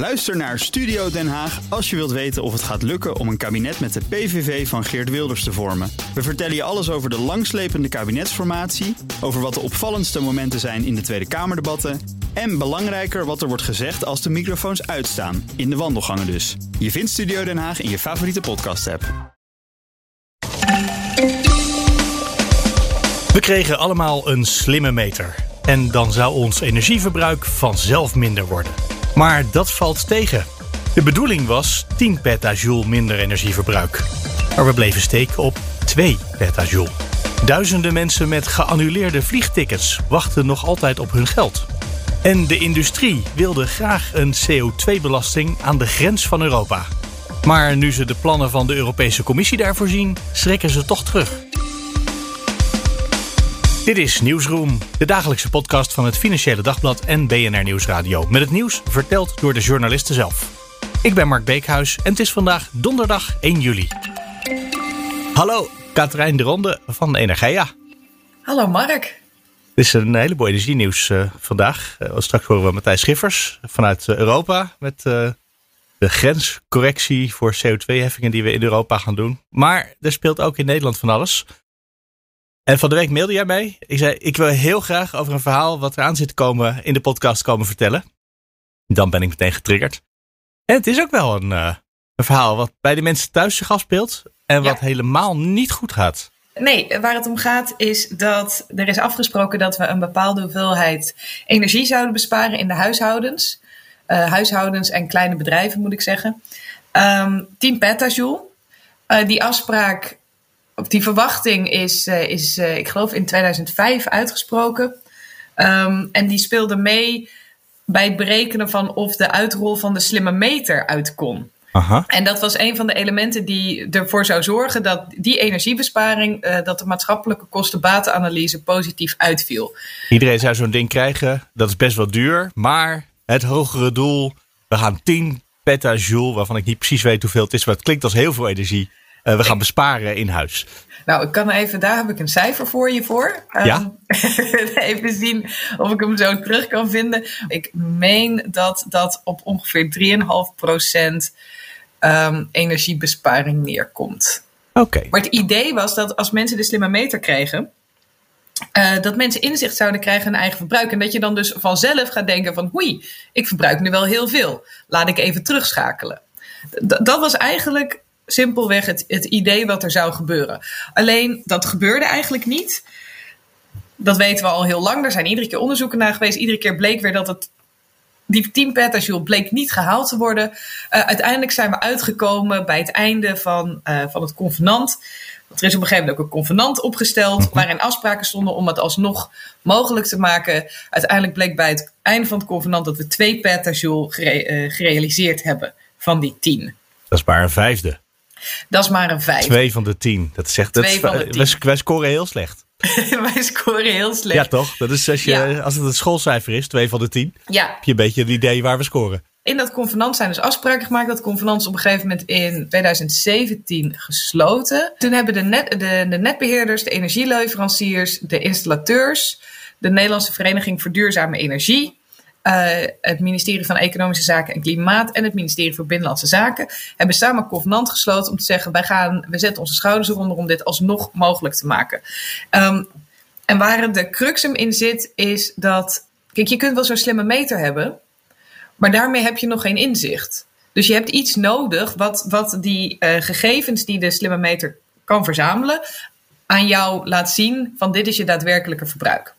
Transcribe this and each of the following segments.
Luister naar Studio Den Haag als je wilt weten of het gaat lukken om een kabinet met de PVV van Geert Wilders te vormen. We vertellen je alles over de langslepende kabinetsformatie, over wat de opvallendste momenten zijn in de Tweede Kamerdebatten en belangrijker wat er wordt gezegd als de microfoons uitstaan, in de wandelgangen dus. Je vindt Studio Den Haag in je favoriete podcast-app. We kregen allemaal een slimme meter. En dan zou ons energieverbruik vanzelf minder worden. Maar dat valt tegen. De bedoeling was 10 petajoule minder energieverbruik. Maar we bleven steken op 2 petajoule. Duizenden mensen met geannuleerde vliegtickets wachten nog altijd op hun geld. En de industrie wilde graag een CO2-belasting aan de grens van Europa. Maar nu ze de plannen van de Europese Commissie daarvoor zien, schrikken ze toch terug. Dit is Nieuwsroom, de dagelijkse podcast van het Financiële Dagblad en BNR Nieuwsradio. Met het nieuws verteld door de journalisten zelf. Ik ben Mark Beekhuis en het is vandaag donderdag 1 juli. Hallo, Katrijn de Ronde van Energia. Hallo Mark. Het is een heleboel energienieuws uh, vandaag. Uh, straks horen we Matthijs Schiffers vanuit uh, Europa met de grenscorrectie voor CO2-heffingen die we in Europa gaan doen. Maar er speelt ook in Nederland van alles. En van de week mailde jij mij. Ik zei, ik wil heel graag over een verhaal wat eraan zit te komen in de podcast komen vertellen. Dan ben ik meteen getriggerd. En het is ook wel een, uh, een verhaal wat bij de mensen thuis zich afspeelt. En wat ja. helemaal niet goed gaat. Nee, waar het om gaat is dat er is afgesproken dat we een bepaalde hoeveelheid energie zouden besparen in de huishoudens. Uh, huishoudens en kleine bedrijven moet ik zeggen. Um, 10 petajoule. Uh, die afspraak die verwachting is, uh, is uh, ik geloof in 2005 uitgesproken. Um, en die speelde mee bij het berekenen van of de uitrol van de slimme meter uit kon. Aha. En dat was een van de elementen die ervoor zou zorgen dat die energiebesparing, uh, dat de maatschappelijke kosten-batenanalyse positief uitviel. Iedereen zou zo'n ding krijgen, dat is best wel duur, maar het hogere doel, we gaan 10 petajoule, waarvan ik niet precies weet hoeveel het is, maar het klinkt als heel veel energie. Uh, we gaan besparen in huis. Nou, ik kan even, daar heb ik een cijfer voor je voor. Um, ja? even zien of ik hem zo terug kan vinden. Ik meen dat dat op ongeveer 3,5% um, energiebesparing neerkomt. Oké. Okay. Maar het idee was dat als mensen de slimme meter kregen, uh, dat mensen inzicht zouden krijgen in eigen verbruik. En dat je dan dus vanzelf gaat denken van, hoei, ik verbruik nu wel heel veel. Laat ik even terugschakelen. D dat was eigenlijk simpelweg het, het idee wat er zou gebeuren. Alleen dat gebeurde eigenlijk niet. Dat weten we al heel lang. Er zijn iedere keer onderzoeken naar geweest. Iedere keer bleek weer dat het. Die 10 petajoule bleek niet gehaald te worden. Uh, uiteindelijk zijn we uitgekomen bij het einde van, uh, van het convenant. Er is op een gegeven moment ook een convenant opgesteld. waarin afspraken stonden om het alsnog mogelijk te maken. Uiteindelijk bleek bij het einde van het convenant dat we 2 petajoule gere uh, gerealiseerd hebben van die 10. Dat is maar een vijfde. Dat is maar een vijf. Twee van de tien. Dat zegt dat Twee tien. Wij, wij scoren heel slecht. wij scoren heel slecht. Ja, toch? Dat is als, je, ja. als het een schoolcijfer is, twee van de tien, ja. heb je een beetje een idee waar we scoren. In dat convenant zijn dus afspraken gemaakt. Dat convenant is op een gegeven moment in 2017 gesloten. Toen hebben de, net, de, de netbeheerders, de energieleveranciers, de installateurs, de Nederlandse Vereniging voor Duurzame Energie, uh, het ministerie van Economische Zaken en Klimaat en het ministerie voor Binnenlandse Zaken hebben samen convenant gesloten om te zeggen: wij gaan, we zetten onze schouders eronder om dit alsnog mogelijk te maken. Um, en waar de crux in zit, is dat. Kijk, je kunt wel zo'n slimme meter hebben, maar daarmee heb je nog geen inzicht. Dus je hebt iets nodig wat, wat die uh, gegevens die de slimme meter kan verzamelen, aan jou laat zien van dit is je daadwerkelijke verbruik.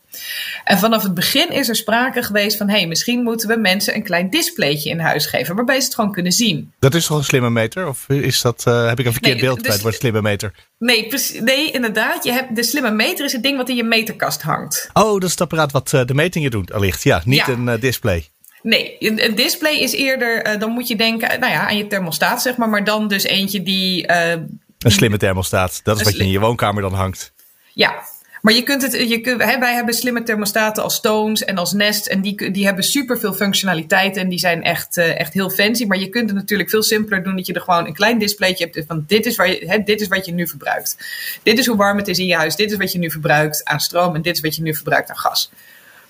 En vanaf het begin is er sprake geweest van: hé, hey, misschien moeten we mensen een klein displaytje in huis geven, waarbij ze het gewoon kunnen zien. Dat is toch een slimme meter? Of is dat, uh, heb ik een verkeerd nee, beeld bij het woord slimme meter? Nee, nee, inderdaad. Je hebt, de slimme meter is het ding wat in je meterkast hangt. Oh, dat is het apparaat wat uh, de metingen doet, allicht. Ja, niet ja. een uh, display. Nee, een display is eerder, uh, dan moet je denken nou ja, aan je thermostaat, zeg maar, maar dan dus eentje die. Een slimme thermostaat, dat is wat je in je woonkamer dan hangt. Ja, maar je kunt het, je kunt, hè, wij hebben slimme thermostaten als Stones en als Nest. En die, die hebben superveel functionaliteiten en die zijn echt, uh, echt heel fancy. Maar je kunt het natuurlijk veel simpeler doen dat je er gewoon een klein displaytje hebt van dit is, waar je, hè, dit is wat je nu verbruikt. Dit is hoe warm het is in je huis. Dit is wat je nu verbruikt aan stroom en dit is wat je nu verbruikt aan gas.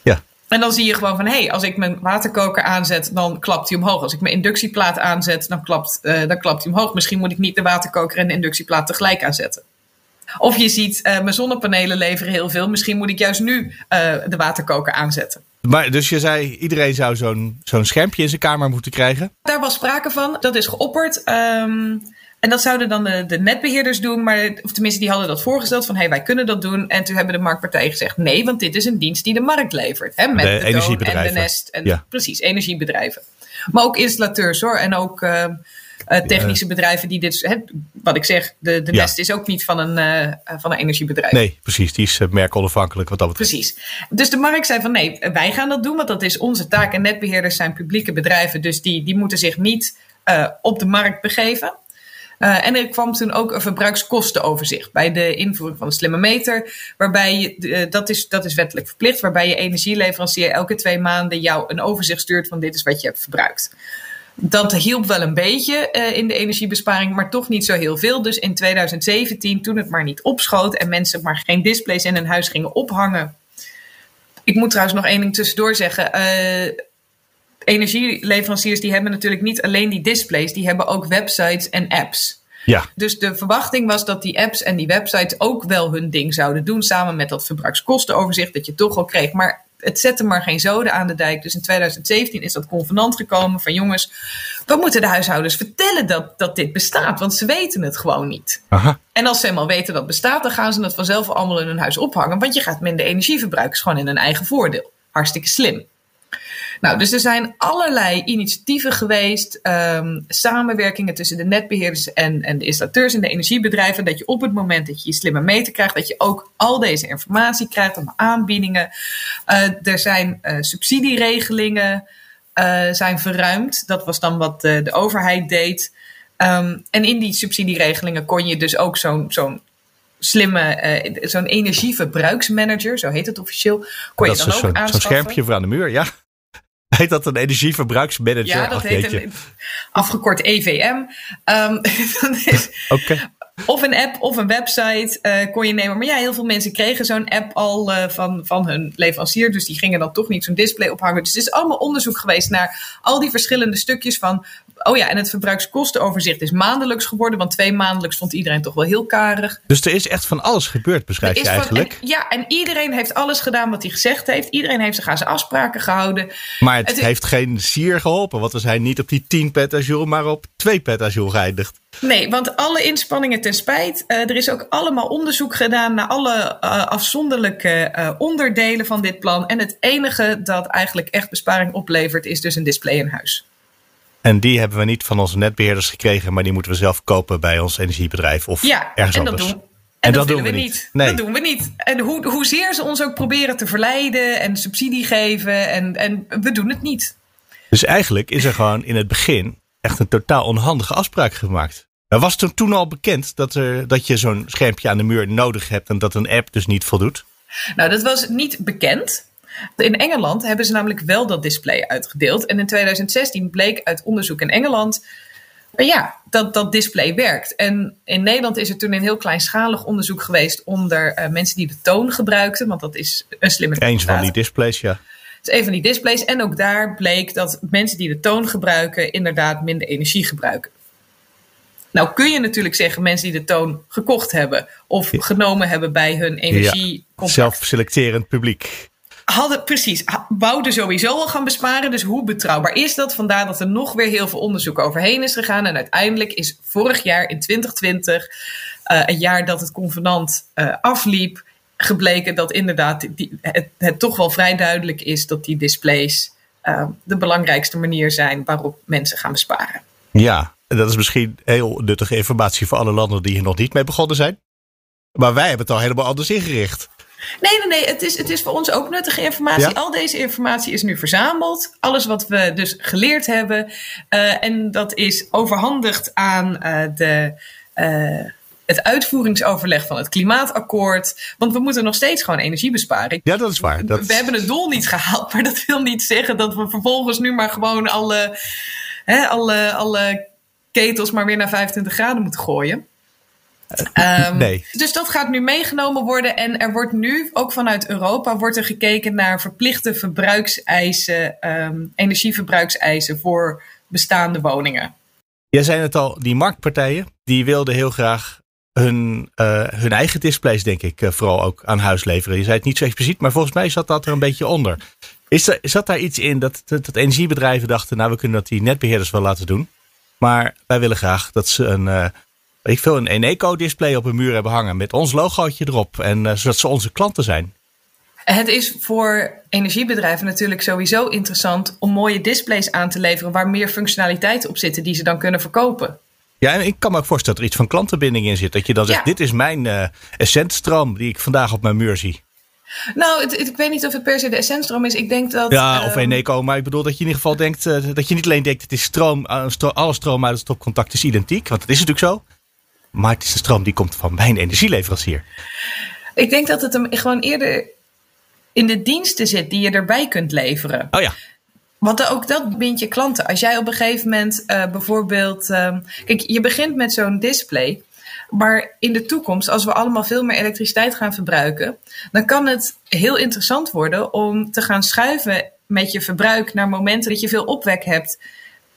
Ja. En dan zie je gewoon van, hé, hey, als ik mijn waterkoker aanzet, dan klapt hij omhoog. Als ik mijn inductieplaat aanzet, dan klapt, uh, dan klapt hij omhoog. Misschien moet ik niet de waterkoker en de inductieplaat tegelijk aanzetten. Of je ziet, uh, mijn zonnepanelen leveren heel veel. Misschien moet ik juist nu uh, de waterkoker aanzetten. Maar dus je zei, iedereen zou zo'n zo'n schermpje in zijn kamer moeten krijgen? Daar was sprake van. Dat is geopperd. Um, en dat zouden dan de, de, netbeheerders doen, maar, of tenminste die hadden dat voorgesteld van hé, hey, wij kunnen dat doen. En toen hebben de marktpartijen gezegd nee, want dit is een dienst die de markt levert. Hè, met de, de energiebedrijven. en de Nest. En, ja. Precies, energiebedrijven. Maar ook installateurs hoor. En ook uh, uh, technische bedrijven die dit, hè, wat ik zeg, de, de ja. Nest is ook niet van een, uh, van een energiebedrijf. Nee, precies, die is merkonafhankelijk wat dat betreft. Precies. Dus de markt zei van nee, wij gaan dat doen, want dat is onze taak. En netbeheerders zijn publieke bedrijven, dus die, die moeten zich niet op de markt begeven. Uh, en er kwam toen ook een verbruikskostenoverzicht bij de invoering van de slimme meter. Waarbij je, uh, dat, is, dat is wettelijk verplicht, waarbij je energieleverancier elke twee maanden jou een overzicht stuurt van dit is wat je hebt verbruikt. Dat hielp wel een beetje uh, in de energiebesparing, maar toch niet zo heel veel. Dus in 2017, toen het maar niet opschoot en mensen maar geen displays in hun huis gingen ophangen. Ik moet trouwens nog één ding tussendoor zeggen energieleveranciers die hebben natuurlijk niet alleen die displays, die hebben ook websites en apps. Ja. Dus de verwachting was dat die apps en die websites ook wel hun ding zouden doen, samen met dat verbruikskostenoverzicht dat je toch al kreeg. Maar het zette maar geen zoden aan de dijk. Dus in 2017 is dat convenant gekomen van jongens, we moeten de huishoudens vertellen dat, dat dit bestaat, want ze weten het gewoon niet. Aha. En als ze eenmaal weten dat het bestaat, dan gaan ze het vanzelf allemaal in hun huis ophangen, want je gaat minder energie verbruiken, is gewoon in hun eigen voordeel. Hartstikke slim. Nou, dus er zijn allerlei initiatieven geweest, um, samenwerkingen tussen de netbeheerders en, en de installateurs en de energiebedrijven, dat je op het moment dat je je slimme meter krijgt, dat je ook al deze informatie krijgt, om aanbiedingen. Uh, er zijn uh, subsidieregelingen uh, zijn verruimd. Dat was dan wat de, de overheid deed. Um, en in die subsidieregelingen kon je dus ook zo'n zo'n slimme, uh, zo'n energieverbruiksmanager, zo heet het officieel, kon dat je dan is ook zo, aanschaffen. Zo'n schermpje voor aan de muur, ja. Heet dat een energieverbruiksmanager? Ja, dat heet een, afgekort EVM. Um, Oké. Of een app of een website uh, kon je nemen. Maar ja, heel veel mensen kregen zo'n app al uh, van, van hun leverancier. Dus die gingen dan toch niet zo'n display ophangen. Dus het is allemaal onderzoek geweest naar al die verschillende stukjes van. Oh ja, en het verbruikskostenoverzicht is maandelijks geworden. Want twee maandelijks vond iedereen toch wel heel karig. Dus er is echt van alles gebeurd, beschrijf je Van, eigenlijk. en, ja, en iedereen heeft alles gedaan wat hij gezegd heeft. Iedereen heeft zich aan zijn afspraken gehouden. Maar het, het heeft geen sier geholpen. Want we zijn niet op die 10 petajoule, maar op 2 petajoule geëindigd. Nee, want alle inspanningen ten spijt. Uh, er is ook allemaal onderzoek gedaan naar alle uh, afzonderlijke uh, onderdelen van dit plan. En het enige dat eigenlijk echt besparing oplevert, is dus een display in huis. En die hebben we niet van onze netbeheerders gekregen, maar die moeten we zelf kopen bij ons energiebedrijf of ja, ergens en dat anders. Doen, en, en dat, dat, doen we niet. niet. Nee. Dat doen we niet. En hoe, hoezeer ze ons ook proberen te verleiden en subsidie geven, en, en we doen het niet. Dus eigenlijk is er gewoon in het begin echt een totaal onhandige afspraak gemaakt. Maar was het toen al bekend dat, er, dat je zo'n schermpje aan de muur nodig hebt en dat een app dus niet voldoet? Nou, dat was niet bekend. In Engeland hebben ze namelijk wel dat display uitgedeeld. En in 2016 bleek uit onderzoek in Engeland ja, dat dat display werkt. En in Nederland is er toen een heel kleinschalig onderzoek geweest onder uh, mensen die de toon gebruikten. Want dat is een slimme Eén van die displays, ja. Is een van die displays. En ook daar bleek dat mensen die de toon gebruiken inderdaad minder energie gebruiken. Nou kun je natuurlijk zeggen mensen die de toon gekocht hebben of ja. genomen hebben bij hun energie. Ja, zelfselecterend publiek. Hadden precies, wouden sowieso al gaan besparen. Dus hoe betrouwbaar is dat? Vandaar dat er nog weer heel veel onderzoek overheen is gegaan. En uiteindelijk is vorig jaar in 2020, uh, een jaar dat het convenant uh, afliep, gebleken dat inderdaad die, het, toch wel vrij duidelijk is dat die displays uh, de belangrijkste manier zijn waarop mensen gaan besparen. Ja, dat is misschien heel nuttige informatie voor alle landen die hier nog niet mee begonnen zijn. Maar wij hebben het al helemaal anders ingericht. Nee, nee, nee. Het is, het is voor ons ook nuttige informatie. Ja? Al deze informatie is nu verzameld. Alles wat we dus geleerd hebben. Uh, en dat is overhandigd aan uh, de, uh, het uitvoeringsoverleg van het klimaatakkoord. Want we moeten nog steeds gewoon energie besparen. Ja, dat is waar. Dat... We hebben het doel niet gehaald. Maar dat wil niet zeggen dat we vervolgens nu maar gewoon alle, hè, alle, alle ketels maar weer naar 25 graden moeten gooien. Um, nee. Dus dat gaat nu meegenomen worden. En er wordt nu, ook vanuit Europa, wordt er gekeken naar verplichte verbruikseisen, um, energieverbruikseisen voor bestaande woningen. Jij zei het al, die marktpartijen, die wilden heel graag hun, uh, hun eigen displays, denk ik, uh, vooral ook aan huis leveren. Je zei het niet zo expliciet, maar volgens mij zat dat er een beetje onder. Is er, zat daar iets in dat, dat, dat energiebedrijven dachten, nou we kunnen dat die netbeheerders wel laten doen. Maar wij willen graag dat ze een, uh, ik veel, een Eneco-display op een muur hebben hangen met ons logootje erop. En zodat ze onze klanten zijn. Het is voor energiebedrijven natuurlijk sowieso interessant om mooie displays aan te leveren waar meer functionaliteit op zitten die ze dan kunnen verkopen. Ja, en ik kan me ook voorstellen dat er iets van klantenbinding in zit. Dat je dan zegt, dit is mijn uh, essentstroom die ik vandaag op mijn muur zie. Nou, het, ik weet niet of het per se de essentstroom is. Ik denk dat... Ja, of um, Eneco. Maar ik bedoel dat je in ieder geval denkt... Uh, dat je niet alleen denkt, het is stroom, uh, stro alle stroom uit het stopcontact is identiek. Want dat is natuurlijk zo. Maar het is de stroom die komt van mijn energieleverancier. Ik denk dat het hem gewoon eerder in de diensten zit die je erbij kunt leveren. Oh ja. Want ook dat bindt je klanten. Als jij op een gegeven moment uh, bijvoorbeeld. Uh, kijk, je begint met zo'n display. Maar in de toekomst, als we allemaal veel meer elektriciteit gaan verbruiken, dan kan het heel interessant worden om te gaan schuiven met je verbruik naar momenten dat je veel opwek hebt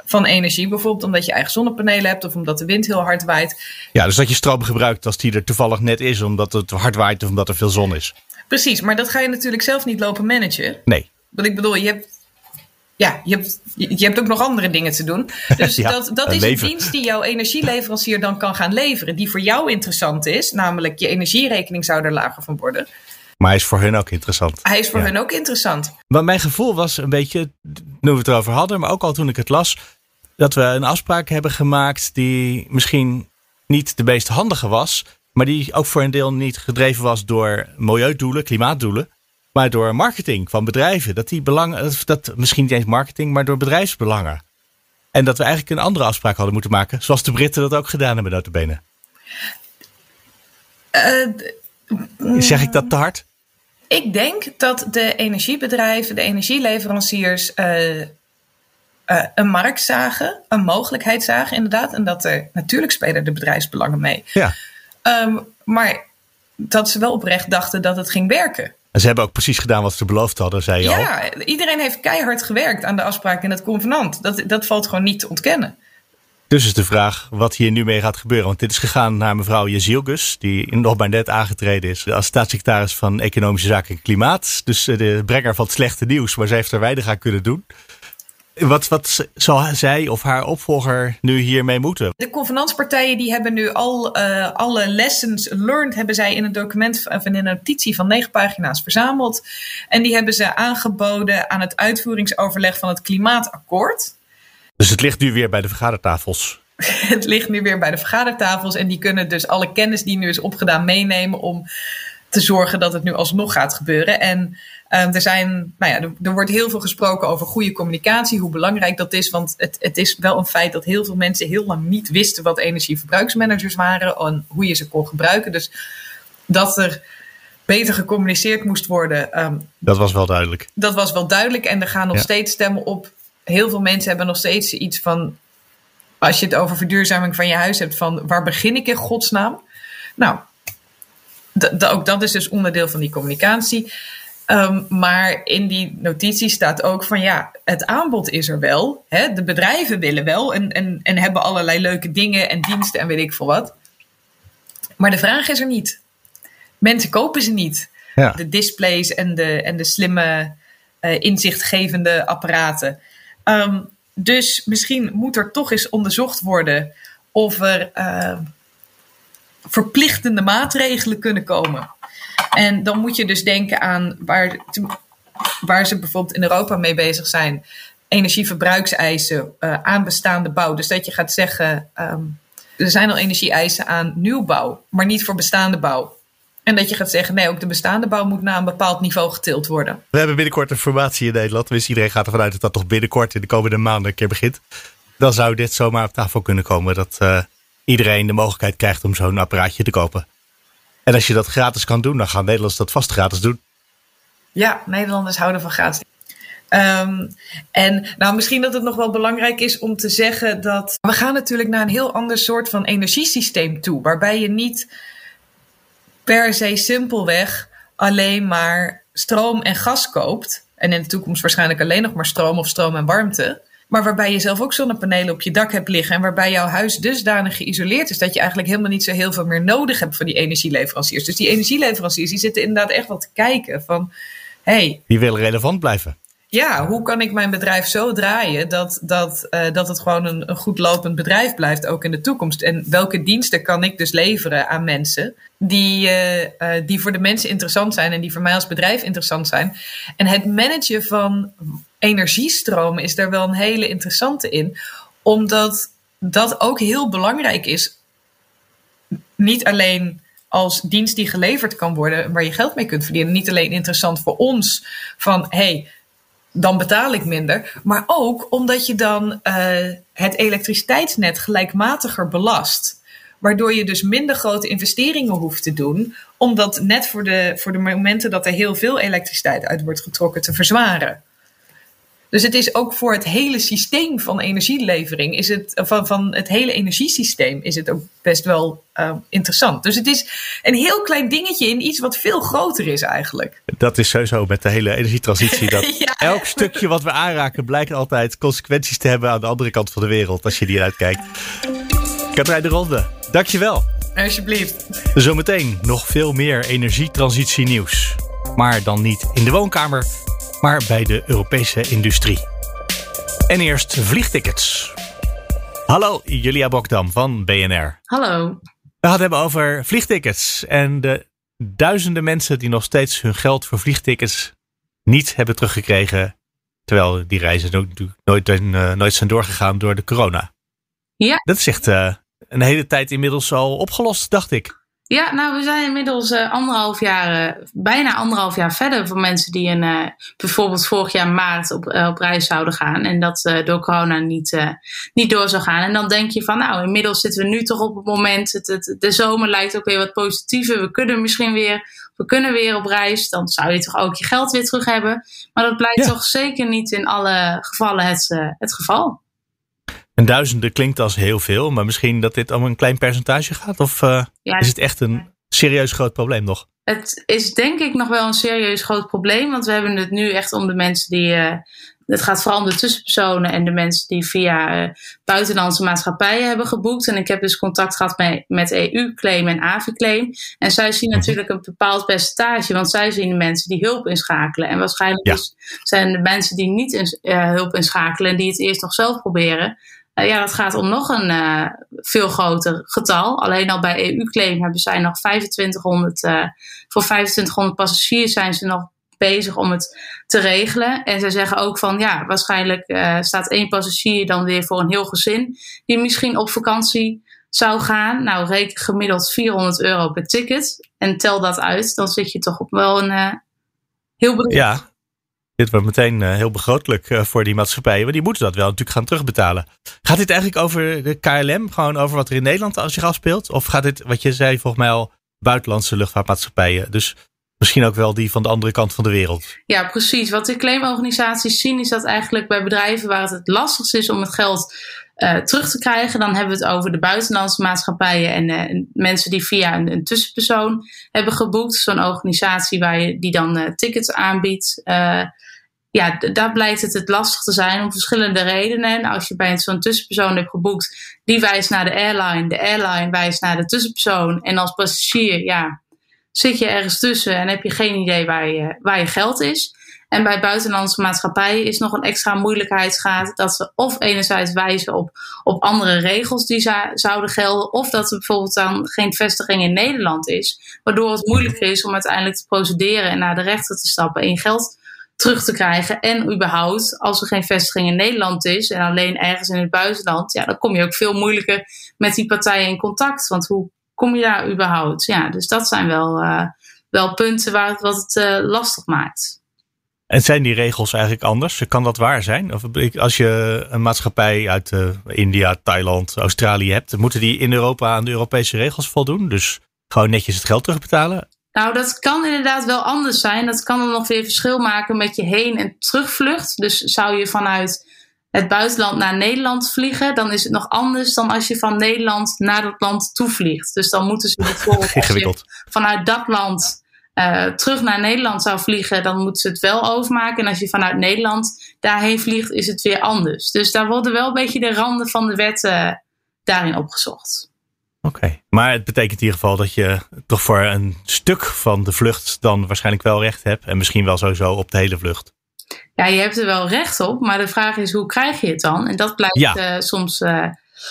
van energie. Bijvoorbeeld omdat je eigen zonnepanelen hebt of omdat de wind heel hard waait. Ja, dus dat je stroom gebruikt als die er toevallig net is, omdat het hard waait of omdat er veel zon is. Precies, maar dat ga je natuurlijk zelf niet lopen managen. Nee. Want ik bedoel, je hebt ja, je hebt, je hebt ook nog andere dingen te doen. Dus ja, dat, dat is een dienst die jouw energieleverancier dan kan gaan leveren. Die voor jou interessant is. Namelijk, je energierekening zou er lager van worden. Maar hij is voor hun ook interessant. Hij is voor ja. hun ook interessant. Maar mijn gevoel was een beetje, nu we het erover hadden, maar ook al toen ik het las, dat we een afspraak hebben gemaakt die misschien niet de meest handige was, maar die ook voor een deel niet gedreven was door milieudoelen, klimaatdoelen, maar door marketing van bedrijven. Dat die belangen, dat, misschien niet eens marketing, maar door bedrijfsbelangen. En dat we eigenlijk een andere afspraak hadden moeten maken, zoals de Britten dat ook gedaan hebben, notabene. Uh, zeg ik dat te hard? Ik denk dat de energiebedrijven, de energieleveranciers. Uh, uh, een markt zagen, een mogelijkheid zagen, inderdaad. En dat er natuurlijk spelen de bedrijfsbelangen mee. Ja. Um, maar dat ze wel oprecht dachten dat het ging werken. En ze hebben ook precies gedaan wat ze beloofd hadden, zei je ja, al. Ja, iedereen heeft keihard gewerkt aan de afspraak in het convenant. Dat, dat valt gewoon niet te ontkennen. Dus is de vraag wat hier nu mee gaat gebeuren. Want dit is gegaan naar mevrouw Jezielgus, die nog maar net aangetreden is als staatssecretaris van Economische Zaken en Klimaat. Dus eh, de brenger van het slechte nieuws, maar ze heeft er weinig aan kunnen doen. Wat, wat zal zij of haar opvolger nu hiermee moeten? De convenantspartijen die hebben nu al uh, alle lessons learned hebben zij in een document of in een notitie van negen pagina's verzameld. En die hebben ze aangeboden aan het uitvoeringsoverleg van het klimaatakkoord. Dus het ligt nu weer bij de vergadertafels. het ligt nu weer bij de vergadertafels en die kunnen dus alle kennis die nu is opgedaan meenemen om te zorgen dat het nu alsnog gaat gebeuren. En er, zijn, nou ja, er, er, wordt heel veel gesproken over goede communicatie, hoe belangrijk dat is. Want het, het is wel een feit dat heel veel mensen heel lang niet wisten wat energieverbruiksmanagers waren en hoe je ze kon gebruiken. Dus dat er beter gecommuniceerd moest worden. Um, dat was wel duidelijk. Dat was wel duidelijk en er gaan nog ja. steeds stemmen op. Heel veel mensen hebben nog steeds iets van. Als je het over verduurzaming van je huis hebt, van waar begin ik in godsnaam? Nou, ook dat is dus onderdeel van die communicatie. Um, maar in die notitie staat ook van ja, het aanbod is er wel. Hè? De bedrijven willen wel en, en, en hebben allerlei leuke dingen en diensten en weet ik veel wat. Maar de vraag is er niet. Mensen kopen ze niet. Ja. De displays en de, en de slimme, uh, inzichtgevende apparaten. Um, dus misschien moet er toch eens onderzocht worden of er uh, verplichtende maatregelen kunnen komen. En dan moet je dus denken aan waar, waar ze bijvoorbeeld in Europa mee bezig zijn. Energieverbruikseisen uh, aan bestaande bouw. Dus dat je gaat zeggen, um, er zijn al energieeisen aan nieuwbouw, maar niet voor bestaande bouw. En dat je gaat zeggen, nee, ook de bestaande bouw moet naar een bepaald niveau getild worden. We hebben binnenkort informatie in Nederland. Dus iedereen gaat ervan uit dat dat toch binnenkort in de komende maanden een keer begint. Dan zou dit zomaar op tafel kunnen komen. Dat uh, iedereen de mogelijkheid krijgt om zo'n apparaatje te kopen. En als je dat gratis kan doen, dan gaan Nederlanders dat vast gratis doen. Ja, Nederlanders houden van gratis. Ehm, en nou, misschien dat het nog wel belangrijk is om te zeggen dat we gaan natuurlijk naar een heel ander soort van energiesysteem toe, waarbij je niet per se simpelweg alleen maar stroom en gas koopt. En in de toekomst waarschijnlijk alleen nog maar stroom of stroom en warmte. Maar waarbij je zelf ook zonnepanelen op je dak hebt liggen. En waarbij jouw huis dusdanig geïsoleerd is dat je eigenlijk helemaal niet zo heel veel meer nodig hebt van die energieleveranciers. Dus die energieleveranciers die zitten inderdaad echt wel te kijken van. Hey, die willen relevant blijven ja, hoe kan ik mijn bedrijf zo draaien dat, dat, uh, dat het gewoon een, een, goed lopend bedrijf blijft, ook in de toekomst? En welke diensten kan ik dus leveren aan mensen die, uh, uh, die voor de mensen interessant zijn en die voor mij als bedrijf interessant zijn? En het managen van energiestromen is daar wel een hele interessante in, omdat dat ook heel belangrijk is. Niet alleen als dienst die geleverd kan worden, waar je geld mee kunt verdienen. Niet alleen interessant voor ons van hey, dan betaal ik minder. Maar ook omdat je dan uh, het elektriciteitsnet gelijkmatiger belast. Waardoor je dus minder grote investeringen hoeft te doen. Om dat net voor de, voor de momenten dat er heel veel elektriciteit uit wordt getrokken te verzwaren. Dus het is ook voor het hele systeem van energielevering, is het, van, van het hele energiesysteem, is het ook best wel uh, interessant. Dus het is een heel klein dingetje in iets wat veel groter is eigenlijk. Dat is sowieso met de hele energietransitie. Dat ja. Elk stukje wat we aanraken blijkt altijd consequenties te hebben aan de andere kant van de wereld, als je die uitkijkt. Katrijn de Ronde, dankjewel. Alsjeblieft. Zometeen nog veel meer energietransitie nieuws. Maar dan niet in de woonkamer, maar bij de Europese industrie. En eerst vliegtickets. Hallo, Julia Bokdam van BNR. Hallo. We gaan het hebben over vliegtickets en de duizenden mensen die nog steeds hun geld voor vliegtickets niet hebben teruggekregen. Terwijl die reizen ook nooit, uh, nooit zijn doorgegaan door de corona. Ja. Dat is echt uh, een hele tijd inmiddels al opgelost, dacht ik. Ja, nou, we zijn inmiddels uh, anderhalf jaar, uh, bijna anderhalf jaar verder voor mensen die een, uh, bijvoorbeeld vorig jaar maart op, op reis zouden gaan en dat door corona niet, niet door zou gaan. En dan denk je van, nou, inmiddels zitten we nu toch op het moment, het, het, de zomer lijkt ook weer wat positiever, we kunnen misschien weer, we kunnen weer op reis, dan zou je toch ook je geld weer terug hebben. Maar dat blijkt ja. toch zeker niet in alle gevallen het, het geval. En duizenden klinkt als heel veel, maar misschien dat dit om een klein percentage gaat? Of uh, ja, is het echt een serieus groot probleem nog? Het is denk ik nog wel een serieus groot probleem, want we hebben het nu echt om de mensen die. Uh, het gaat vooral om de tussenpersonen en de mensen die via uh, buitenlandse maatschappijen hebben geboekt. En ik heb dus contact gehad met, met EU-claim en AVI-claim. En zij zien Mhm. natuurlijk een bepaald percentage, want zij zien de mensen die hulp inschakelen. En waarschijnlijk Ja. dus zijn de mensen die niet in, uh, hulp inschakelen en die het eerst nog zelf proberen. Uh, ja, dat gaat om nog een uh, veel groter getal. Alleen al bij EU-claim hebben zij nog 2500, uh, voor 2500 passagiers zijn ze nog bezig om het te regelen. En zij zeggen ook van ja, waarschijnlijk staat één passagier dan weer voor een heel gezin die misschien op vakantie zou gaan. Nou, reken gemiddeld 400 euro per ticket en tel dat uit, dan zit je toch op wel een heel bedrag. Ja, dit wordt meteen uh, heel begrotelijk uh, voor die maatschappijen. Maar die moeten dat wel natuurlijk gaan terugbetalen. Gaat dit eigenlijk over de KLM? Gewoon over wat er in Nederland zich afspeelt? Of gaat dit, wat je zei, volgens mij al buitenlandse luchtvaartmaatschappijen? Dus misschien ook wel die van de andere kant van de wereld. Ja, precies. Wat de claimorganisaties zien is dat eigenlijk bij bedrijven waar het het lastigst is om het geld uh, terug te krijgen, dan hebben we het over de buitenlandse maatschappijen en mensen die via een, tussenpersoon hebben geboekt. Zo'n organisatie waar je die dan tickets aanbiedt. Ja, daar blijkt het het lastig te zijn om verschillende redenen. En als je bij zo'n tussenpersoon hebt geboekt, die wijst naar de airline, de airline wijst naar de tussenpersoon. En als passagier, ja, zit je ergens tussen en heb je geen idee waar je, waar je geld is. En bij buitenlandse maatschappijen is nog een extra moeilijkheidsgraad dat ze of enerzijds wijzen op, op andere regels die zouden gelden, of dat er bijvoorbeeld dan geen vestiging in Nederland is, waardoor het moeilijker is om uiteindelijk te procederen en naar de rechter te stappen en je geld terug te krijgen. En überhaupt, als er geen vestiging in Nederland is en alleen ergens in het buitenland, ja, dan kom je ook veel moeilijker met die partijen in contact. Want hoe kom je daar überhaupt? Ja, dus dat zijn wel, uh, wel punten waar het, wat het uh, lastig maakt. En zijn die regels eigenlijk anders? Kan dat waar zijn? Of als je een maatschappij uit uh, India, Thailand, Australië hebt, moeten die in Europa aan de Europese regels voldoen? Dus gewoon netjes het geld terugbetalen? Nou, dat kan inderdaad wel anders zijn. Dat kan dan nog weer verschil maken met je heen- en terugvlucht. Dus zou je vanuit het buitenland naar Nederland vliegen, dan is het nog anders dan als je van Nederland naar dat land toevliegt. Dus dan moeten ze bijvoorbeeld als je vanuit dat land uh, terug naar Nederland zou vliegen, dan moeten ze het wel overmaken. En als je vanuit Nederland daarheen vliegt, is het weer anders. Dus daar worden wel een beetje de randen van de wet uh, daarin opgezocht. Oké, maar het betekent in ieder geval dat je toch voor een stuk van de vlucht dan waarschijnlijk wel recht hebt. En misschien wel sowieso op de hele vlucht. Ja, je hebt er wel recht op, maar de vraag is hoe krijg je het dan? En dat blijkt ja. uh, soms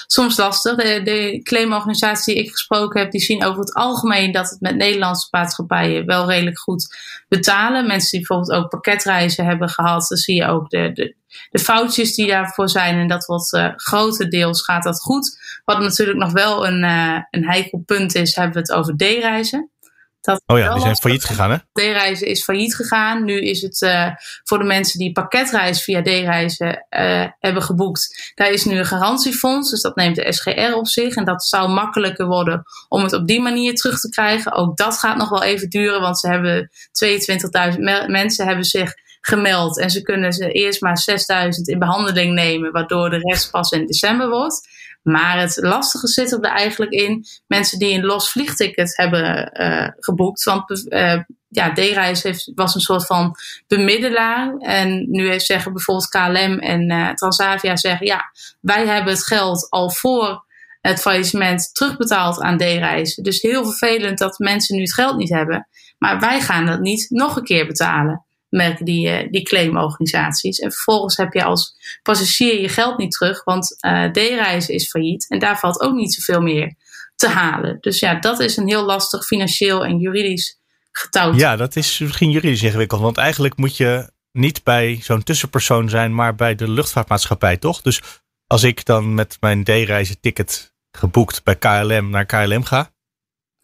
soms lastig. De, de claimorganisaties die ik gesproken heb, die zien over het algemeen dat het met Nederlandse maatschappijen wel redelijk goed betalen. Mensen die bijvoorbeeld ook pakketreizen hebben gehad, dan zie je ook de, de, de foutjes die daarvoor zijn. En dat wordt uh, grotendeels gaat dat goed. Wat natuurlijk nog wel een, uh, een heikel punt is, hebben we het over D-reizen. Dat oh ja, die zijn failliet gegaan hè? D-reizen is failliet gegaan. Nu is het uh, voor de mensen die pakketreis via D-reizen uh, hebben geboekt. Daar is nu een garantiefonds, dus dat neemt de SGR op zich. En dat zou makkelijker worden om het op die manier terug te krijgen. Ook dat gaat nog wel even duren, want ze hebben 22.000 mensen hebben zich gemeld. En ze kunnen ze eerst maar 6.000 in behandeling nemen, waardoor de rest pas in december wordt. Maar het lastige zit er eigenlijk in mensen die een los vliegticket hebben uh, geboekt. Want uh, ja, D-reis was een soort van bemiddelaar. En nu zeggen bijvoorbeeld KLM en uh, Transavia zeggen ja, wij hebben het geld al voor het faillissement terugbetaald aan D-reizen. Dus heel vervelend dat mensen nu het geld niet hebben. Maar wij gaan dat niet nog een keer betalen merken die, uh, die claimorganisaties. En vervolgens heb je als passagier je geld niet terug, want uh, D-reizen is failliet en daar valt ook niet zoveel meer te halen. Dus ja, dat is een heel lastig financieel en juridisch getouwd. Ja, dat is misschien juridisch ingewikkeld, want eigenlijk moet je niet bij zo'n tussenpersoon zijn, maar bij de luchtvaartmaatschappij, toch? Dus als ik dan met mijn D-reizen ticket geboekt bij KLM naar KLM ga,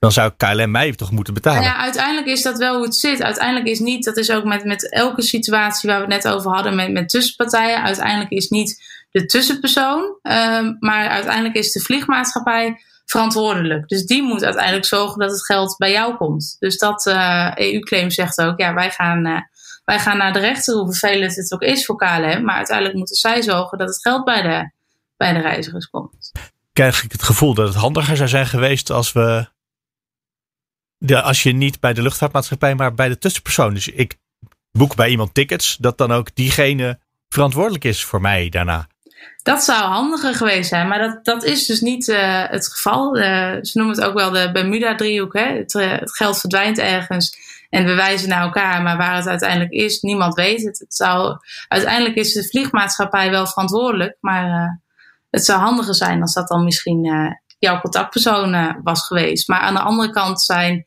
dan zou KLM mij toch moeten betalen. Nou ja, uiteindelijk is dat wel hoe het zit. Uiteindelijk is niet, dat is ook met, met elke situatie waar we het net over hadden met, met tussenpartijen. Uiteindelijk is niet de tussenpersoon, um, maar uiteindelijk is de vliegmaatschappij verantwoordelijk. Dus die moet uiteindelijk zorgen dat het geld bij jou komt. Dus dat uh, EU-claim zegt ook, ja, wij gaan, uh, wij gaan naar de rechter, hoe vervelend het ook is voor KLM. Maar uiteindelijk moeten zij zorgen dat het geld bij de, bij de reizigers komt. Krijg ik het gevoel dat het handiger zou zijn geweest als we als je niet bij de luchtvaartmaatschappij, maar bij de tussenpersoon. Dus ik boek bij iemand tickets, dat dan ook diegene verantwoordelijk is voor mij daarna. Dat zou handiger geweest zijn, maar dat, dat is dus niet uh, het geval. Uh, ze noemen het ook wel de Bermuda-driehoek. Het, uh, het, geld verdwijnt ergens en we wijzen naar elkaar, maar waar het uiteindelijk is, niemand weet het. het zou, uiteindelijk is de vliegmaatschappij wel verantwoordelijk, maar het zou handiger zijn als dat dan misschien jouw contactpersoon was geweest. Maar aan de andere kant zijn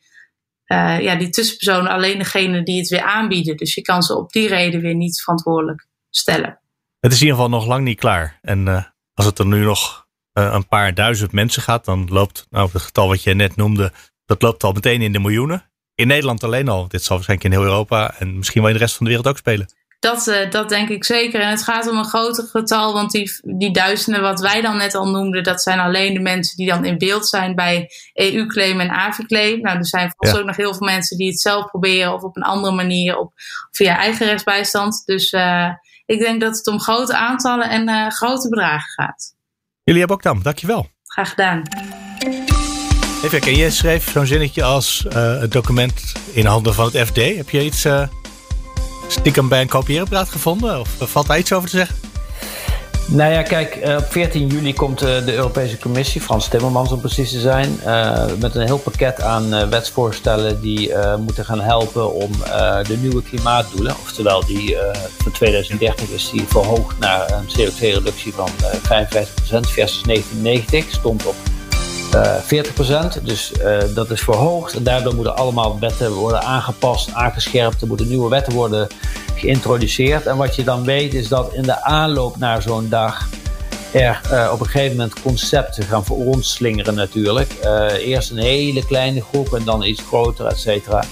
uh, ja, die tussenpersonen alleen degene die het weer aanbieden. Dus je kan ze op die reden weer niet verantwoordelijk stellen. Het is in ieder geval nog lang niet klaar. En uh, als het er nu nog een paar duizend mensen gaat, dan loopt nou, het getal wat je net noemde, dat loopt al meteen in de miljoenen. In Nederland alleen al. Dit zal waarschijnlijk in heel Europa en misschien wel in de rest van de wereld ook spelen. Dat, uh, dat denk ik zeker. En het gaat om een groter getal, want die, die duizenden wat wij dan net al noemden, dat zijn alleen de mensen die dan in beeld zijn bij EU-claim en AVI-claim. Nou, er zijn volgens ja. ook nog heel veel mensen die het zelf proberen of op een andere manier op, via eigen rechtsbijstand. Dus uh, ik denk dat het om grote aantallen en uh, grote bedragen gaat. Jullie hebben ook dan, dankjewel. Graag gedaan. Even kijken, jij schreef zo'n zinnetje als het document in handen van het FD. Heb je iets stiekem bij een kopieerapparaat gevonden? Of valt daar iets over te zeggen? Nou ja, kijk, op 14 juli komt de Europese Commissie, Frans Timmermans om precies te zijn, met een heel pakket aan wetsvoorstellen die moeten gaan helpen om de nieuwe klimaatdoelen, oftewel die voor 2030 is die verhoogd naar een CO2-reductie van 55% versus 1990, stond op 40%. Dus uh, dat is verhoogd. Daardoor moeten allemaal wetten worden aangepast, aangescherpt. Er moeten nieuwe wetten worden geïntroduceerd. En wat je dan weet is dat in de aanloop naar zo'n dag er uh, op een gegeven moment concepten gaan veronslingeren natuurlijk. eerst een hele kleine groep en dan iets groter, et cetera.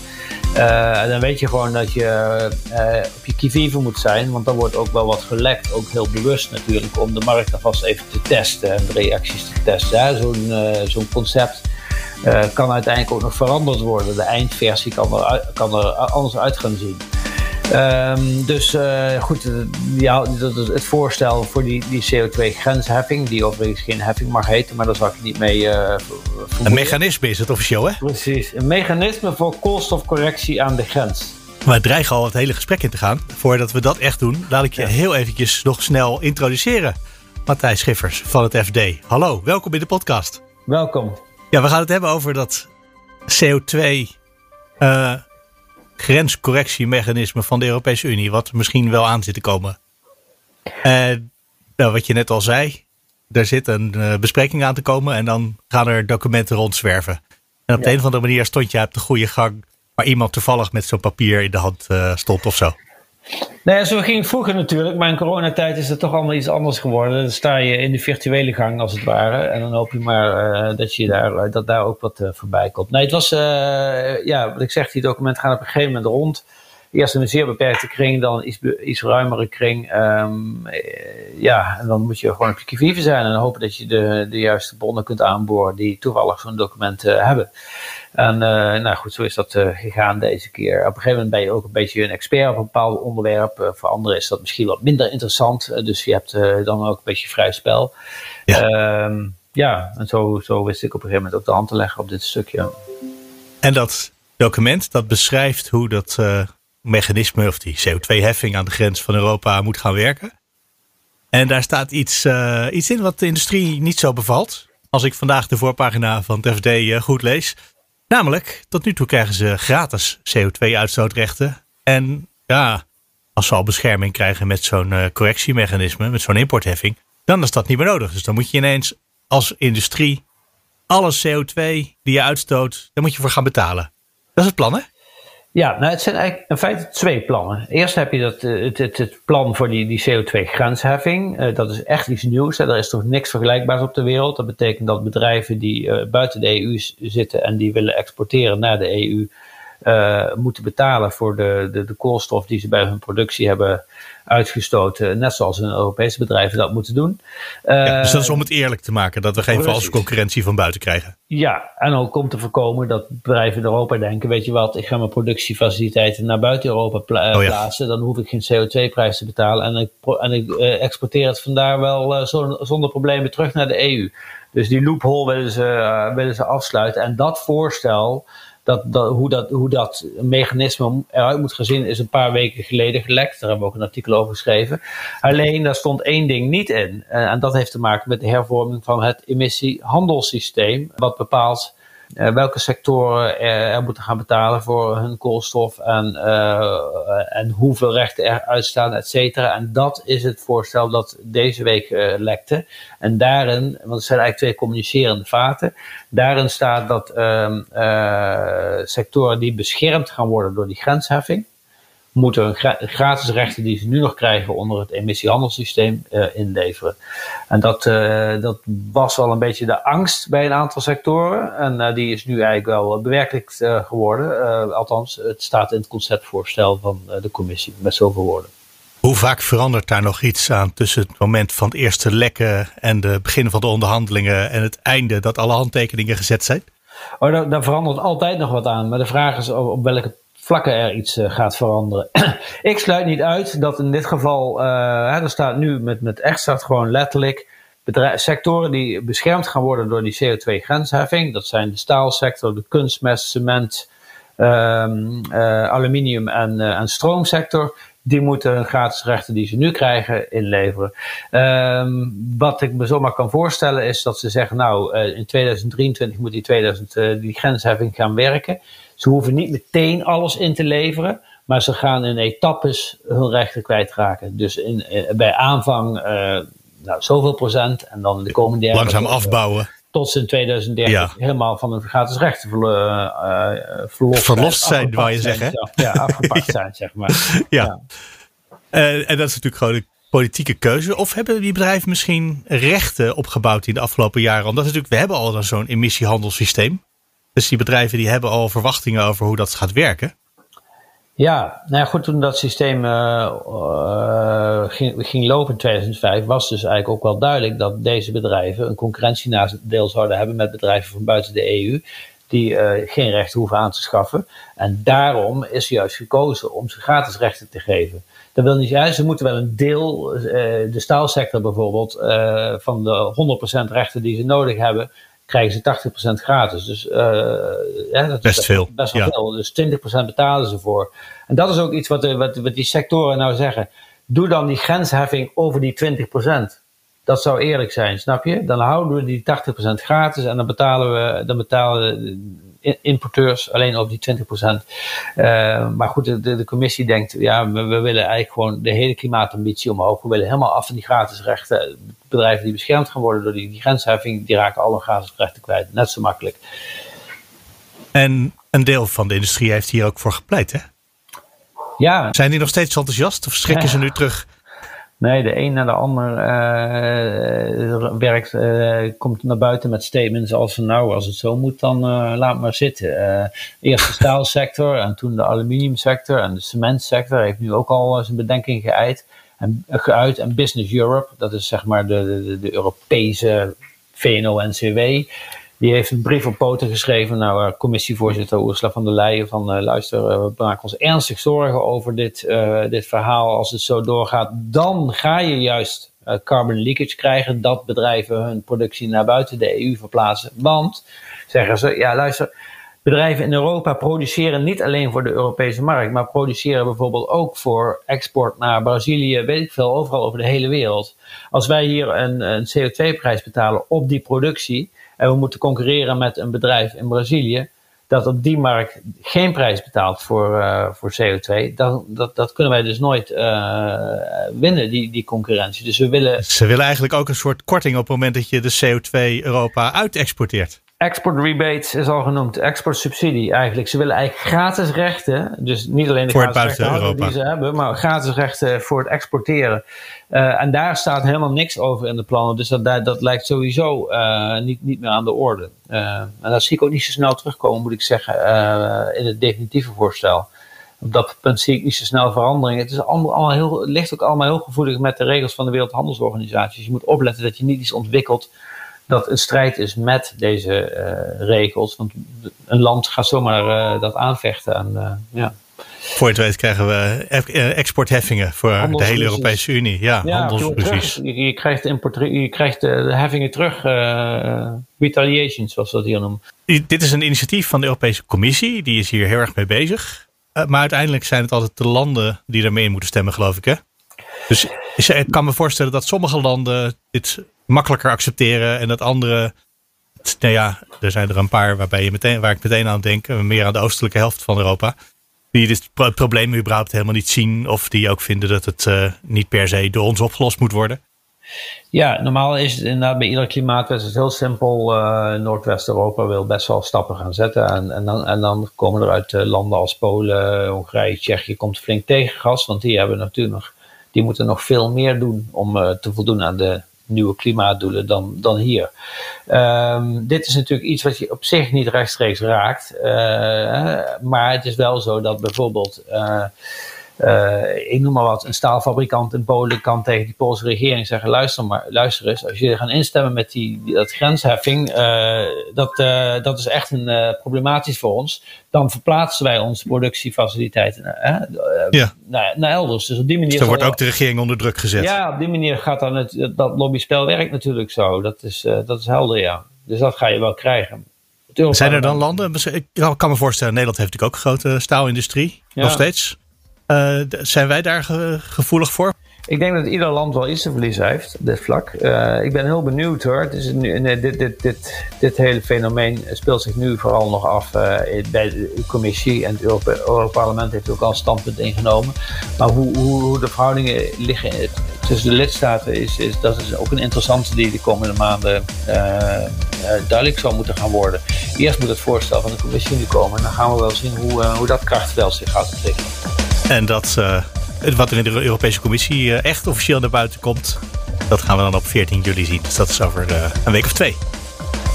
Uh, dan weet je gewoon dat je uh, op je kivive moet zijn, want dan wordt ook wel wat gelekt, ook heel bewust natuurlijk, om de markt alvast even te testen en de reacties te testen. Zo'n uh, concept kan uiteindelijk ook nog veranderd worden. De eindversie kan kan er anders uit gaan zien. Um, dus uh, goed, ja, het voorstel voor die, die CO2-grensheffing, die overigens geen heffing mag heten, maar daar zal ik niet mee. Uh, een mechanisme is het officieel, hè? Precies, een mechanisme voor koolstofcorrectie aan de grens. We dreigen al het hele gesprek in te gaan. Voordat we dat echt doen, laat ik je heel eventjes nog snel introduceren. Matthijs Schiffers van het FD. Hallo, welkom in de podcast. Welkom. Ja, we gaan het hebben over dat CO2 uh, grenscorrectiemechanisme van de Europese Unie, wat misschien wel aan zit te komen. En nou, wat je net al zei, er zit een uh, bespreking aan te komen en dan gaan er documenten rondzwerven. En op de een of andere manier stond je op de goede gang, waar iemand toevallig met zo'n papier in de hand uh, stond of zo. Nou ja, zo ging het vroeger natuurlijk, maar in coronatijd is het toch allemaal iets anders geworden. Dan sta je in de virtuele gang als het ware en dan hoop je maar uh, dat, je daar, uh, dat daar ook wat uh, voorbij komt. Nee, het was, ja, wat ik zeg, die documenten gaan op een gegeven moment rond. Eerst in een zeer beperkte kring, dan een iets, iets ruimere kring. Um, ja, en dan moet je gewoon op je kivive zijn en hopen dat je de, de juiste bronnen kunt aanboren die toevallig zo'n document hebben. En uh, nou goed, zo is dat uh, gegaan deze keer. Op een gegeven moment ben je ook een beetje een expert op een bepaald onderwerp. Voor anderen is dat misschien wat minder interessant. dus je hebt dan ook een beetje vrij spel. Ja, ehm, ja en zo, zo wist ik op een gegeven moment ook de hand te leggen op dit stukje. En dat document dat beschrijft hoe dat mechanisme of die CO2-heffing aan de grens van Europa moet gaan werken. En daar staat iets, iets in wat de industrie niet zo bevalt. Als ik vandaag de voorpagina van het FD goed lees, Namelijk, tot nu toe krijgen ze gratis CO2-uitstootrechten. En ja, als ze al bescherming krijgen met zo'n uh, correctiemechanisme, met zo'n importheffing, dan is dat niet meer nodig. Dus dan moet je ineens als industrie alle CO2 die je uitstoot, daar moet je voor gaan betalen. Dat is het plan, hè? Ja, nou, het zijn eigenlijk in feite twee plannen. Eerst heb je dat, eh, het, het, plan voor die, die CO2-grensheffing. Uh, dat is echt iets nieuws. Hè. Er is toch niks vergelijkbaars op de wereld. Dat betekent dat bedrijven die uh, buiten de EU zitten en die willen exporteren naar de EU, uh, moeten betalen voor de, de, de koolstof die ze bij hun productie hebben uitgestoten. Net zoals een Europese bedrijven dat moeten doen. Ja, dus dat is om het eerlijk te maken, dat we geen valse concurrentie van buiten krijgen. Ja, en ook om te voorkomen dat bedrijven in Europa denken, weet je wat, ik ga mijn productiefaciliteiten naar buiten Europa pla oh ja. plaatsen, dan hoef ik geen CO2-prijs te betalen en ik, en ik uh, exporteer het vandaar wel zonder problemen terug naar de EU. Dus die loophole willen ze, willen ze afsluiten. En dat voorstel, dat, dat, hoe, dat, hoe dat mechanisme eruit moet gaan zien, is een paar weken geleden gelekt. Daar hebben we ook een artikel over geschreven. Alleen daar stond één ding niet in. En dat heeft te maken met de hervorming van het emissiehandelssysteem. Wat bepaalt welke sectoren er, er, moeten gaan betalen voor hun koolstof en, uh, en hoeveel rechten er uitstaan, et cetera. En dat is het voorstel dat deze week lekte. En daarin, want het zijn eigenlijk twee communicerende vaten, daarin staat dat um, sectoren die beschermd gaan worden door die grensheffing, moeten hun gratis rechten die ze nu nog krijgen onder het emissiehandelssysteem uh, inleveren. En dat, uh, dat was al een beetje de angst bij een aantal sectoren. En uh, die is nu eigenlijk wel bewerkelijk geworden. althans, het staat in het conceptvoorstel van de commissie met zoveel woorden. Hoe vaak verandert daar nog iets aan tussen het moment van het eerste lekken en het begin van de onderhandelingen en het einde dat alle handtekeningen gezet zijn? Oh, daar, daar verandert altijd nog wat aan. Maar de vraag is op, op welke vlakken er iets uh, gaat veranderen. ik sluit niet uit dat in dit geval, uh, er staat nu met, met echt gewoon letterlijk sectoren die beschermd gaan worden door die CO2-grensheffing. Dat zijn de staalsector, de kunstmest, cement, um, uh, aluminium en, en stroomsector. Die moeten hun gratis rechten die ze nu krijgen inleveren. Um, wat ik me zomaar kan voorstellen is dat ze zeggen, nou, in 2023 moet die, 2000, die grensheffing gaan werken. Ze hoeven niet meteen alles in te leveren, maar ze gaan in etappes hun rechten kwijtraken. Dus in, eh, bij aanvang nou, zoveel procent en dan de komende jaren. Langzaam afbouwen. Tot ze in 2030 ja. helemaal van hun gratis rechten verlo uh, verlost, verlost zijn, wou je zeggen. Ja, afgepakt ja. zijn, zeg maar. Ja. en dat is natuurlijk gewoon een politieke keuze. Of hebben die bedrijven misschien rechten opgebouwd in de afgelopen jaren? Omdat natuurlijk, we hebben al zo'n emissiehandelssysteem. Dus die bedrijven die hebben al verwachtingen over hoe dat gaat werken. Ja, nou ja, goed, toen dat systeem uh, uh, ging, ging, lopen in 2005, was dus eigenlijk ook wel duidelijk dat deze bedrijven een concurrentienadeel zouden hebben met bedrijven van buiten de EU. die geen rechten hoeven aan te schaffen. En daarom is juist gekozen om ze gratis rechten te geven. Dat wil niet zeggen, ze moeten wel een deel, de staalsector bijvoorbeeld, van de 100% rechten die ze nodig hebben, krijgen ze 80% gratis. Dus ja, dat best is veel. Best wel veel. Dus 20% betalen ze voor. En dat is ook iets wat, wat, wat die sectoren nou zeggen. Doe dan die grensheffing over die 20%. Dat zou eerlijk zijn, snap je? Dan houden we die 80% gratis en dan betalen we, dan betalen importeurs alleen over die 20%. Uh, maar goed, de, de, commissie denkt, ja, we, we, willen eigenlijk gewoon de hele klimaatambitie omhoog. We willen helemaal af van die gratis rechten. Bedrijven die beschermd gaan worden door die, die grensheffing, die raken alle gratis rechten kwijt. Net zo makkelijk. En een deel van de industrie heeft hier ook voor gepleit, hè? Ja. Zijn die nog steeds enthousiast of schrikken ze nu terug? Nee, de een naar de ander uh, werkt, uh, komt naar buiten met statements als nou, als het zo moet, dan uh, laat maar zitten. eerst de staalsector en toen de aluminiumsector en de cementsector heeft nu ook al zijn bedenking geuit. En, geuit. En Business Europe, dat is zeg maar de, de, de Europese VNO-NCW, die heeft een brief op poten geschreven naar uh, commissievoorzitter Ursula van der Leyen van uh, luister, uh, we maken ons ernstig zorgen over dit, dit verhaal. Als het zo doorgaat, dan ga je juist carbon leakage krijgen dat bedrijven hun productie naar buiten de EU verplaatsen. Want, zeggen ze, ja luister, bedrijven in Europa produceren niet alleen voor de Europese markt, maar produceren bijvoorbeeld ook voor export naar Brazilië, weet ik veel, overal over de hele wereld. Als wij hier een, een CO2-prijs betalen op die productie, en we moeten concurreren met een bedrijf in Brazilië, dat op die markt geen prijs betaalt voor, uh, voor CO2, dat, dat, dat kunnen wij dus nooit uh, winnen, die, die concurrentie. Dus we willen. Ze willen eigenlijk ook een soort korting op het moment dat je de CO2 Europa uitexporteert. Export rebates is al genoemd, export subsidie eigenlijk. Ze willen eigenlijk gratis rechten, dus niet alleen de voor gratis rechten die ze hebben, maar gratis rechten voor het exporteren. Uh, en daar staat helemaal niks over in de plannen, dus dat, dat lijkt sowieso uh, niet, niet meer aan de orde. Uh, en dat zie ik ook niet zo snel terugkomen, moet ik zeggen, in het definitieve voorstel. Op dat punt zie ik niet zo snel verandering. Het, is allemaal, allemaal heel, het ligt ook allemaal heel gevoelig met de regels van de Wereldhandelsorganisatie. Dus je moet opletten dat je niet iets ontwikkelt dat een strijd is met deze uh, regels. Want een land gaat zomaar uh, dat aanvechten. En, uh, ja. Voor je het weet krijgen we exportheffingen voor de hele Europese Unie. Ja, ja. Je, je, krijgt, import, je krijgt de heffingen terug, retaliation zoals we dat hier noemen. Dit is een initiatief van de Europese Commissie. Die is hier heel erg mee bezig. maar uiteindelijk zijn het altijd de landen die in moeten stemmen, geloof ik. Hè? Dus ik kan me voorstellen dat sommige landen dit makkelijker accepteren en dat andere. Nou ja, er zijn er een paar waarbij je meteen, waar ik meteen aan denk, meer aan de oostelijke helft van Europa. Die dit probleem überhaupt helemaal niet zien. Of die ook vinden dat het uh, niet per se door ons opgelost moet worden. Ja, normaal is het inderdaad bij ieder klimaatwet heel simpel. Uh, Noordwest-Europa wil best wel stappen gaan zetten. En, en, dan, en dan komen er uit landen als Polen, Hongarije, Tsjechië komt flink tegengas. Want die hebben natuurlijk nog, die moeten nog veel meer doen om te voldoen aan de nieuwe klimaatdoelen dan, dan hier. Um, dit is natuurlijk iets wat je op zich niet rechtstreeks raakt. Uh, maar het is wel zo dat bijvoorbeeld. Uh, uh, ik noem maar wat, een staalfabrikant in Polen kan tegen die Poolse regering zeggen: luister, maar, luister eens, als jullie gaan instemmen met die, die dat grensheffing, uh, dat, uh, dat is echt een problematisch voor ons. Dan verplaatsen wij onze productiefaciliteiten naar, ja. naar, naar, elders. Dus op die manier. Dus dan wordt ook de regering onder druk gezet. Ja, op die manier gaat dan het, dat lobbyspel werkt natuurlijk zo. Dat is, dat is helder, ja. Dus dat ga je wel krijgen. Zijn er dan landen? Ik kan me voorstellen, Nederland heeft natuurlijk ook een grote staalindustrie. Ja. Nog steeds. Uh, zijn wij daar ge gevoelig voor? Ik denk dat ieder land wel iets te verliezen heeft dit vlak. Uh, ik ben heel benieuwd hoor. Het is dit, dit, dit, dit hele fenomeen speelt zich nu vooral nog af uh, bij de commissie. En het Europarlement heeft ook al een standpunt ingenomen. Maar hoe, hoe, de verhoudingen liggen tussen de lidstaten is, is, dat is ook een interessante die de komende maanden duidelijk zou moeten gaan worden. Eerst moet het voorstel van de commissie nu komen. En dan gaan we wel zien hoe, hoe dat krachtveld zich gaat ontwikkelen. En dat uh, wat er in de Europese Commissie uh, echt officieel naar buiten komt, dat gaan we dan op 14 juli zien. Dus dat is over uh, een week of twee.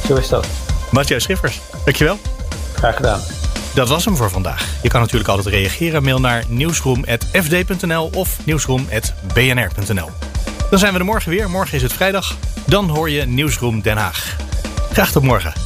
Zo is dat. Matthieu Schiffers, dankjewel. Graag gedaan. Dat was hem voor vandaag. Je kan natuurlijk altijd reageren. Mail naar nieuwsroom.fd.nl of nieuwsroom.bnr.nl. Dan zijn we er morgen weer. Morgen is het vrijdag. Dan hoor je Nieuwsroom Den Haag. Graag tot morgen.